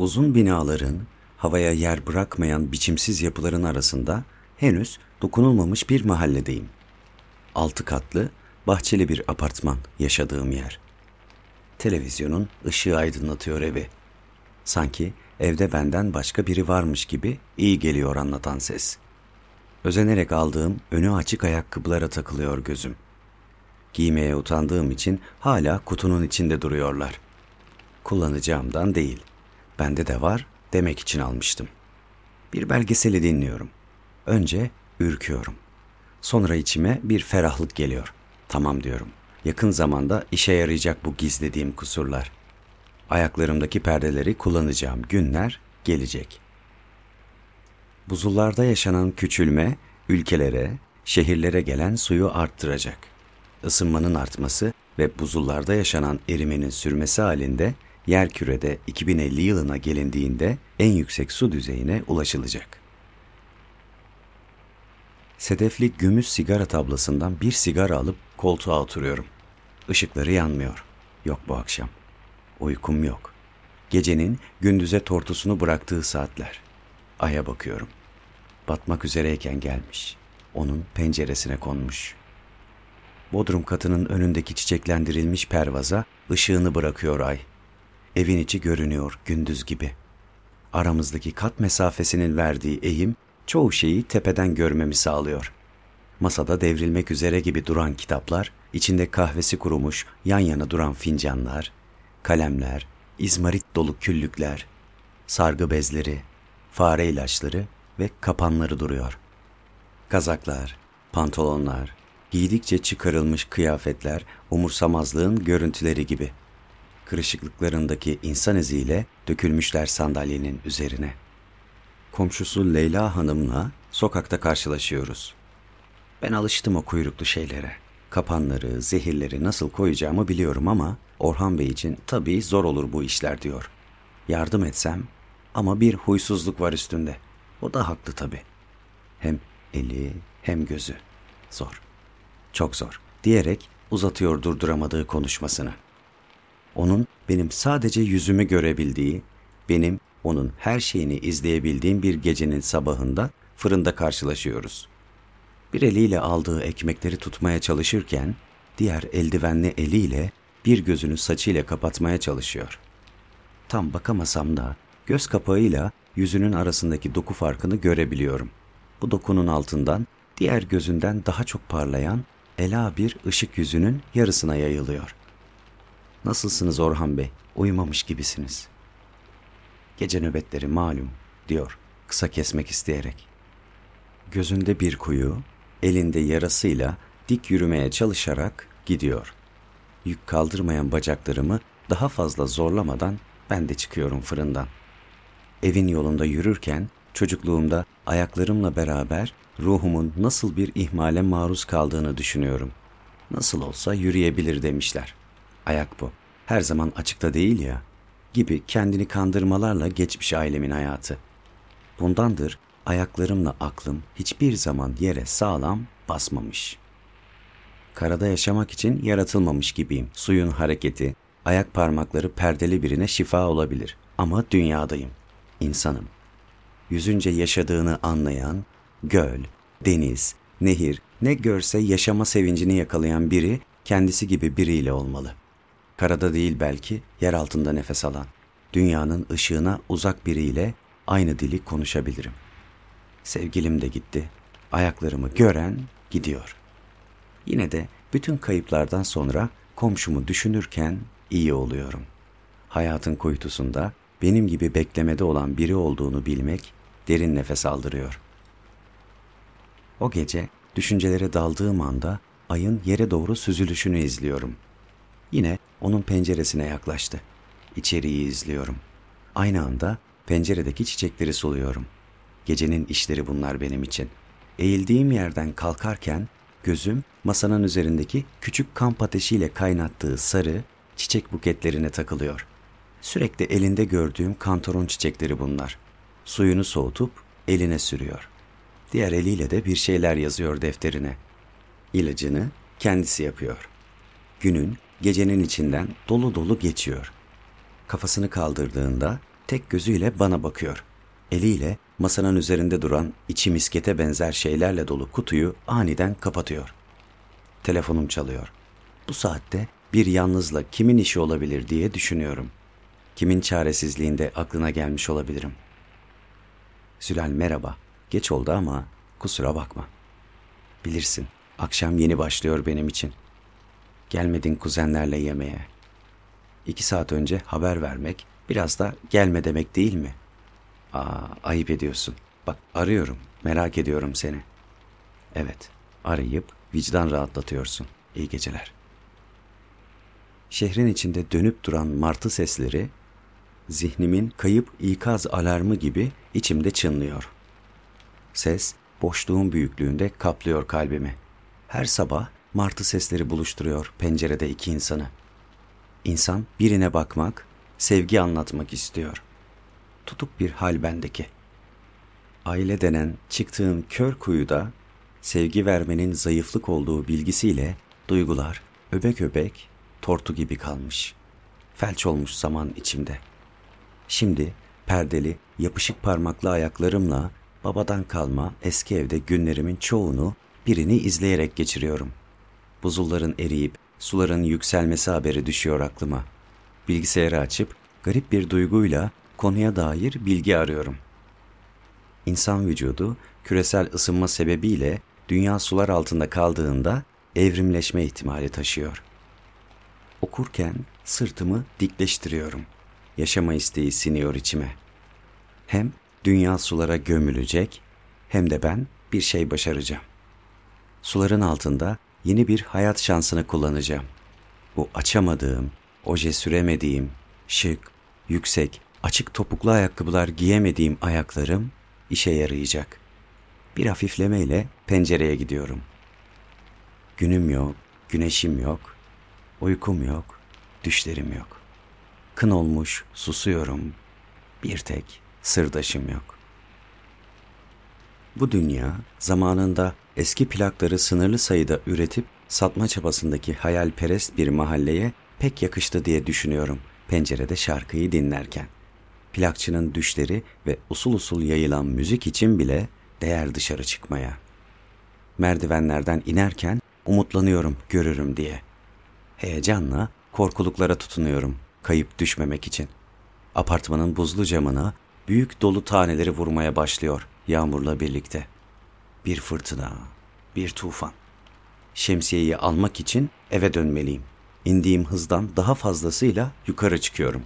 Uzun binaların, havaya yer bırakmayan biçimsiz yapıların arasında henüz dokunulmamış bir mahalledeyim. Altı katlı, bahçeli bir apartman yaşadığım yer. Televizyonun ışığı aydınlatıyor evi. Sanki evde benden başka biri varmış gibi iyi geliyor anlatan ses. Özenerek aldığım önü açık ayakkabılara takılıyor gözüm. Giymeye utandığım için hala kutunun içinde duruyorlar. Kullanacağımdan değil. Bende de var demek için almıştım. Bir belgeseli dinliyorum. Önce ürküyorum. Sonra içime bir ferahlık geliyor. Tamam diyorum. Yakın zamanda işe yarayacak bu gizlediğim kusurlar. Ayaklarımdaki perdeleri kullanacağım günler gelecek. Buzullarda yaşanan küçülme ülkelere, şehirlere gelen suyu arttıracak. Isınmanın artması ve buzullarda yaşanan erimenin sürmesi halinde yer kürede 2050 yılına gelindiğinde en yüksek su düzeyine ulaşılacak. Sedefli gümüş sigara tablasından bir sigara alıp koltuğa oturuyorum. Işıkları yanmıyor. Yok bu akşam. Uykum yok. Gecenin gündüze tortusunu bıraktığı saatler. Aya bakıyorum. Batmak üzereyken gelmiş. Onun penceresine konmuş. Bodrum katının önündeki çiçeklendirilmiş pervaza ışığını bırakıyor ay. Evin içi görünüyor gündüz gibi. Aramızdaki kat mesafesinin verdiği eğim çoğu şeyi tepeden görmemi sağlıyor. Masada devrilmek üzere gibi duran kitaplar, içinde kahvesi kurumuş yan yana duran fincanlar, kalemler, izmarit dolu küllükler, sargı bezleri, fare ilaçları ve kapanları duruyor. Kazaklar, pantolonlar, giydikçe çıkarılmış kıyafetler umursamazlığın görüntüleri gibi. Kırışıklıklarındaki insan iziyle dökülmüşler sandalyenin üzerine. Komşusu Leyla Hanım'la sokakta karşılaşıyoruz. Ben alıştım o kuyruklu şeylere. Kapanları, zehirleri nasıl koyacağımı biliyorum ama Orhan Bey için tabii zor olur bu işler diyor. Yardım etsem ama bir huysuzluk var üstünde. O da haklı tabii. Hem eli hem gözü. Zor. Çok zor diyerek uzatıyor durduramadığı konuşmasını. Onun benim sadece yüzümü görebildiği, benim onun her şeyini izleyebildiğim bir gecenin sabahında fırında karşılaşıyoruz. Bir eliyle aldığı ekmekleri tutmaya çalışırken diğer eldivenli eliyle bir gözünü saçıyla kapatmaya çalışıyor. Tam bakamasam da göz kapağıyla yüzünün arasındaki doku farkını görebiliyorum. Bu dokunun altından diğer gözünden daha çok parlayan ela bir ışık yüzünün yarısına yayılıyor. Nasılsınız Orhan Bey? Uyumamış gibisiniz. Gece nöbetleri malum, diyor kısa kesmek isteyerek. Gözünde bir kuyu, elinde yarasıyla dik yürümeye çalışarak gidiyor. Yük kaldırmayan bacaklarımı daha fazla zorlamadan ben de çıkıyorum fırından. Evin yolunda yürürken çocukluğumda ayaklarımla beraber ruhumun nasıl bir ihmale maruz kaldığını düşünüyorum. Nasıl olsa yürüyebilir demişler. Ayak bu. Her zaman açıkta değil ya. Gibi kendini kandırmalarla geçmiş ailemin hayatı. Bundandır ayaklarımla aklım hiçbir zaman yere sağlam basmamış. Karada yaşamak için yaratılmamış gibiyim. Suyun hareketi, ayak parmakları perdeli birine şifa olabilir. Ama dünyadayım. insanım. Yüzünce yaşadığını anlayan, göl, deniz, nehir ne görse yaşama sevincini yakalayan biri kendisi gibi biriyle olmalı. Karada değil belki, yer altında nefes alan. Dünyanın ışığına uzak biriyle aynı dili konuşabilirim. Sevgilim de gitti. Ayaklarımı gören gidiyor. Yine de bütün kayıplardan sonra komşumu düşünürken iyi oluyorum. Hayatın kuytusunda benim gibi beklemede olan biri olduğunu bilmek derin nefes aldırıyor.'' O gece düşüncelere daldığım anda ayın yere doğru süzülüşünü izliyorum. Yine onun penceresine yaklaştı. İçeriği izliyorum. Aynı anda penceredeki çiçekleri suluyorum. Gecenin işleri bunlar benim için. Eğildiğim yerden kalkarken gözüm masanın üzerindeki küçük kamp ateşiyle kaynattığı sarı çiçek buketlerine takılıyor. Sürekli elinde gördüğüm kantoron çiçekleri bunlar. Suyunu soğutup eline sürüyor. Diğer eliyle de bir şeyler yazıyor defterine. İlacını kendisi yapıyor. Günün gecenin içinden dolu dolu geçiyor. Kafasını kaldırdığında tek gözüyle bana bakıyor. Eliyle masanın üzerinde duran içi miskete benzer şeylerle dolu kutuyu aniden kapatıyor. Telefonum çalıyor. Bu saatte bir yalnızla kimin işi olabilir diye düşünüyorum. Kimin çaresizliğinde aklına gelmiş olabilirim. Zülal merhaba. Geç oldu ama kusura bakma. Bilirsin, akşam yeni başlıyor benim için. Gelmedin kuzenlerle yemeğe. İki saat önce haber vermek, biraz da gelme demek değil mi? Aa, ayıp ediyorsun. Bak arıyorum, merak ediyorum seni. Evet, arayıp vicdan rahatlatıyorsun. İyi geceler. Şehrin içinde dönüp duran martı sesleri, zihnimin kayıp ikaz alarmı gibi içimde çınlıyor. Ses, boşluğun büyüklüğünde kaplıyor kalbimi. Her sabah martı sesleri buluşturuyor pencerede iki insanı. İnsan birine bakmak, sevgi anlatmak istiyor. Tutuk bir hal bendeki. Aile denen çıktığım kör kuyuda sevgi vermenin zayıflık olduğu bilgisiyle duygular öbek öbek tortu gibi kalmış. Felç olmuş zaman içimde. Şimdi perdeli, yapışık parmaklı ayaklarımla babadan kalma eski evde günlerimin çoğunu birini izleyerek geçiriyorum. Buzulların eriyip suların yükselmesi haberi düşüyor aklıma. Bilgisayarı açıp garip bir duyguyla konuya dair bilgi arıyorum. İnsan vücudu küresel ısınma sebebiyle dünya sular altında kaldığında evrimleşme ihtimali taşıyor. Okurken sırtımı dikleştiriyorum. Yaşama isteği siniyor içime. Hem dünya sulara gömülecek hem de ben bir şey başaracağım. Suların altında yeni bir hayat şansını kullanacağım. Bu açamadığım, oje süremediğim, şık, yüksek, açık topuklu ayakkabılar giyemediğim ayaklarım işe yarayacak. Bir hafiflemeyle pencereye gidiyorum. Günüm yok, güneşim yok, uykum yok, düşlerim yok. Kın olmuş, susuyorum. Bir tek sırdaşım yok. Bu dünya zamanında eski plakları sınırlı sayıda üretip satma çabasındaki hayalperest bir mahalleye pek yakıştı diye düşünüyorum pencerede şarkıyı dinlerken. Plakçının düşleri ve usul usul yayılan müzik için bile değer dışarı çıkmaya. Merdivenlerden inerken umutlanıyorum görürüm diye. Heyecanla korkuluklara tutunuyorum kayıp düşmemek için. Apartmanın buzlu camına büyük dolu taneleri vurmaya başlıyor yağmurla birlikte. Bir fırtına, bir tufan. Şemsiyeyi almak için eve dönmeliyim. İndiğim hızdan daha fazlasıyla yukarı çıkıyorum.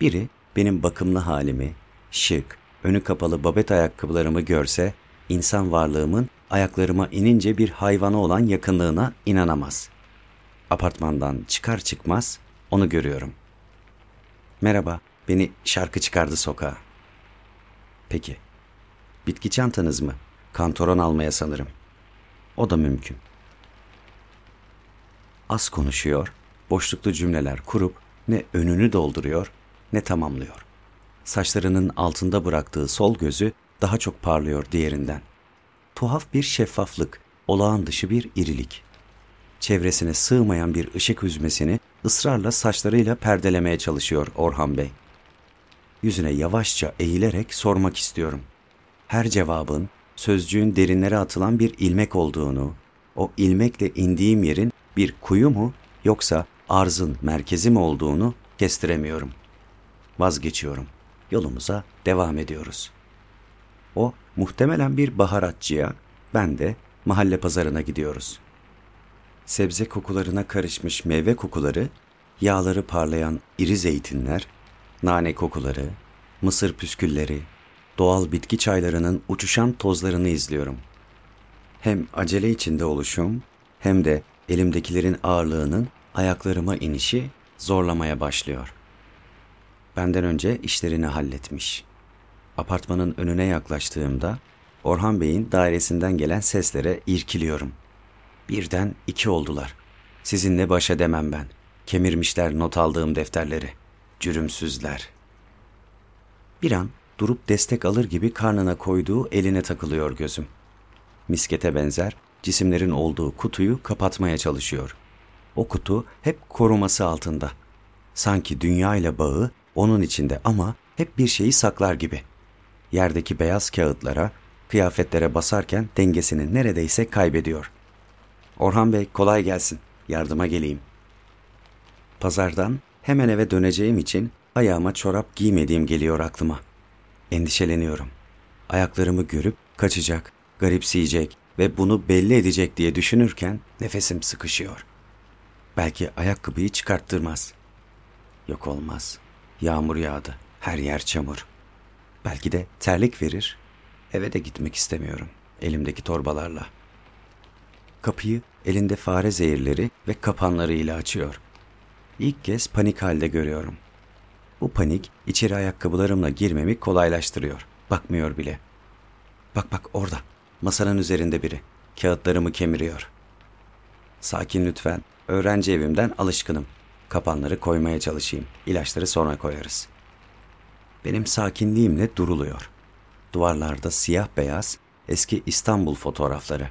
Biri benim bakımlı halimi, şık, önü kapalı babet ayakkabılarımı görse, insan varlığımın ayaklarıma inince bir hayvana olan yakınlığına inanamaz. Apartmandan çıkar çıkmaz onu görüyorum. Merhaba, beni şarkı çıkardı sokağa. Peki, bitki çantanız mı? Kantoron almaya sanırım. O da mümkün. Az konuşuyor, boşluklu cümleler kurup ne önünü dolduruyor ne tamamlıyor. Saçlarının altında bıraktığı sol gözü daha çok parlıyor diğerinden. Tuhaf bir şeffaflık, olağan dışı bir irilik. Çevresine sığmayan bir ışık hüzmesini ısrarla saçlarıyla perdelemeye çalışıyor Orhan Bey. Yüzüne yavaşça eğilerek sormak istiyorum. Her cevabın sözcüğün derinlere atılan bir ilmek olduğunu, o ilmekle indiğim yerin bir kuyu mu yoksa arzın merkezi mi olduğunu kestiremiyorum. Vazgeçiyorum. Yolumuza devam ediyoruz. O muhtemelen bir baharatçıya, ben de mahalle pazarına gidiyoruz. Sebze kokularına karışmış meyve kokuları, yağları parlayan iri zeytinler, nane kokuları, mısır püskülleri, doğal bitki çaylarının uçuşan tozlarını izliyorum. Hem acele içinde oluşum hem de elimdekilerin ağırlığının ayaklarıma inişi zorlamaya başlıyor. Benden önce işlerini halletmiş. Apartmanın önüne yaklaştığımda Orhan Bey'in dairesinden gelen seslere irkiliyorum. Birden iki oldular. Sizinle baş edemem ben. Kemirmişler not aldığım defterleri. Cürümsüzler. Bir an durup destek alır gibi karnına koyduğu eline takılıyor gözüm. Miskete benzer cisimlerin olduğu kutuyu kapatmaya çalışıyor. O kutu hep koruması altında. Sanki dünya ile bağı onun içinde ama hep bir şeyi saklar gibi. Yerdeki beyaz kağıtlara, kıyafetlere basarken dengesini neredeyse kaybediyor. Orhan Bey kolay gelsin. Yardıma geleyim. Pazardan hemen eve döneceğim için ayağıma çorap giymediğim geliyor aklıma. Endişeleniyorum. Ayaklarımı görüp kaçacak, garipseyecek ve bunu belli edecek diye düşünürken nefesim sıkışıyor. Belki ayakkabıyı çıkarttırmaz. Yok olmaz. Yağmur yağdı. Her yer çamur. Belki de terlik verir. Eve de gitmek istemiyorum. Elimdeki torbalarla. Kapıyı elinde fare zehirleri ve kapanlarıyla açıyor. İlk kez panik halde görüyorum. Bu panik içeri ayakkabılarımla girmemi kolaylaştırıyor. Bakmıyor bile. Bak bak orada. Masanın üzerinde biri. Kağıtlarımı kemiriyor. Sakin lütfen. Öğrenci evimden alışkınım. Kapanları koymaya çalışayım. İlaçları sonra koyarız. Benim sakinliğimle duruluyor. Duvarlarda siyah beyaz eski İstanbul fotoğrafları.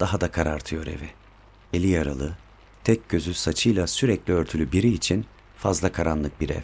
Daha da karartıyor evi. Eli yaralı, tek gözü saçıyla sürekli örtülü biri için fazla karanlık bir ev.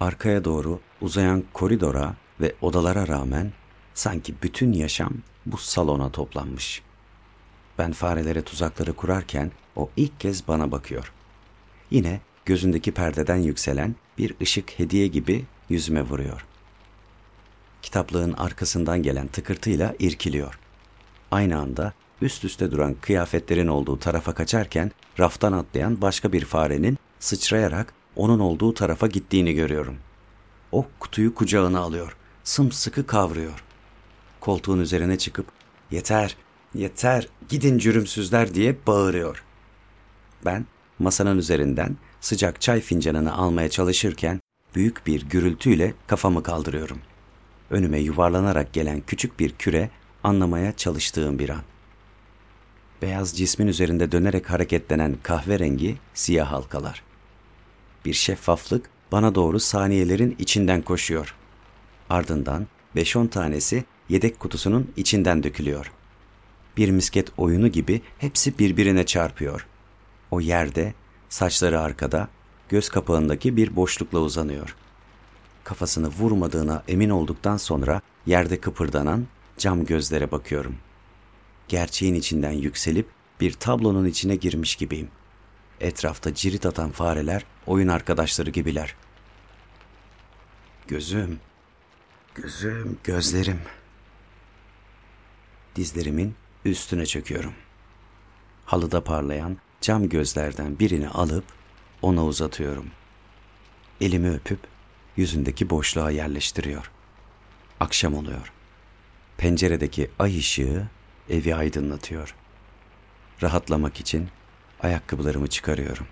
Arkaya doğru uzayan koridora ve odalara rağmen sanki bütün yaşam bu salona toplanmış. Ben farelere tuzakları kurarken o ilk kez bana bakıyor. Yine gözündeki perdeden yükselen bir ışık hediye gibi yüzüme vuruyor. Kitaplığın arkasından gelen tıkırtıyla irkiliyor. Aynı anda üst üste duran kıyafetlerin olduğu tarafa kaçarken raftan atlayan başka bir farenin sıçrayarak onun olduğu tarafa gittiğini görüyorum. O kutuyu kucağına alıyor, sımsıkı kavruyor. Koltuğun üzerine çıkıp yeter, yeter, gidin cürümsüzler diye bağırıyor. Ben masanın üzerinden sıcak çay fincanını almaya çalışırken büyük bir gürültüyle kafamı kaldırıyorum. Önüme yuvarlanarak gelen küçük bir küre anlamaya çalıştığım bir an. Beyaz cismin üzerinde dönerek hareketlenen kahverengi siyah halkalar. Bir şeffaflık bana doğru saniyelerin içinden koşuyor. Ardından 5-10 tanesi yedek kutusunun içinden dökülüyor. Bir misket oyunu gibi hepsi birbirine çarpıyor. O yerde, saçları arkada, göz kapağındaki bir boşlukla uzanıyor. Kafasını vurmadığına emin olduktan sonra yerde kıpırdanan cam gözlere bakıyorum. Gerçeğin içinden yükselip bir tablonun içine girmiş gibiyim. Etrafta cirit atan fareler oyun arkadaşları gibiler. Gözüm, gözüm, gözlerim. Dizlerimin üstüne çöküyorum. Halıda parlayan cam gözlerden birini alıp ona uzatıyorum. Elimi öpüp yüzündeki boşluğa yerleştiriyor. Akşam oluyor. Penceredeki ay ışığı evi aydınlatıyor. Rahatlamak için ayakkabılarımı çıkarıyorum.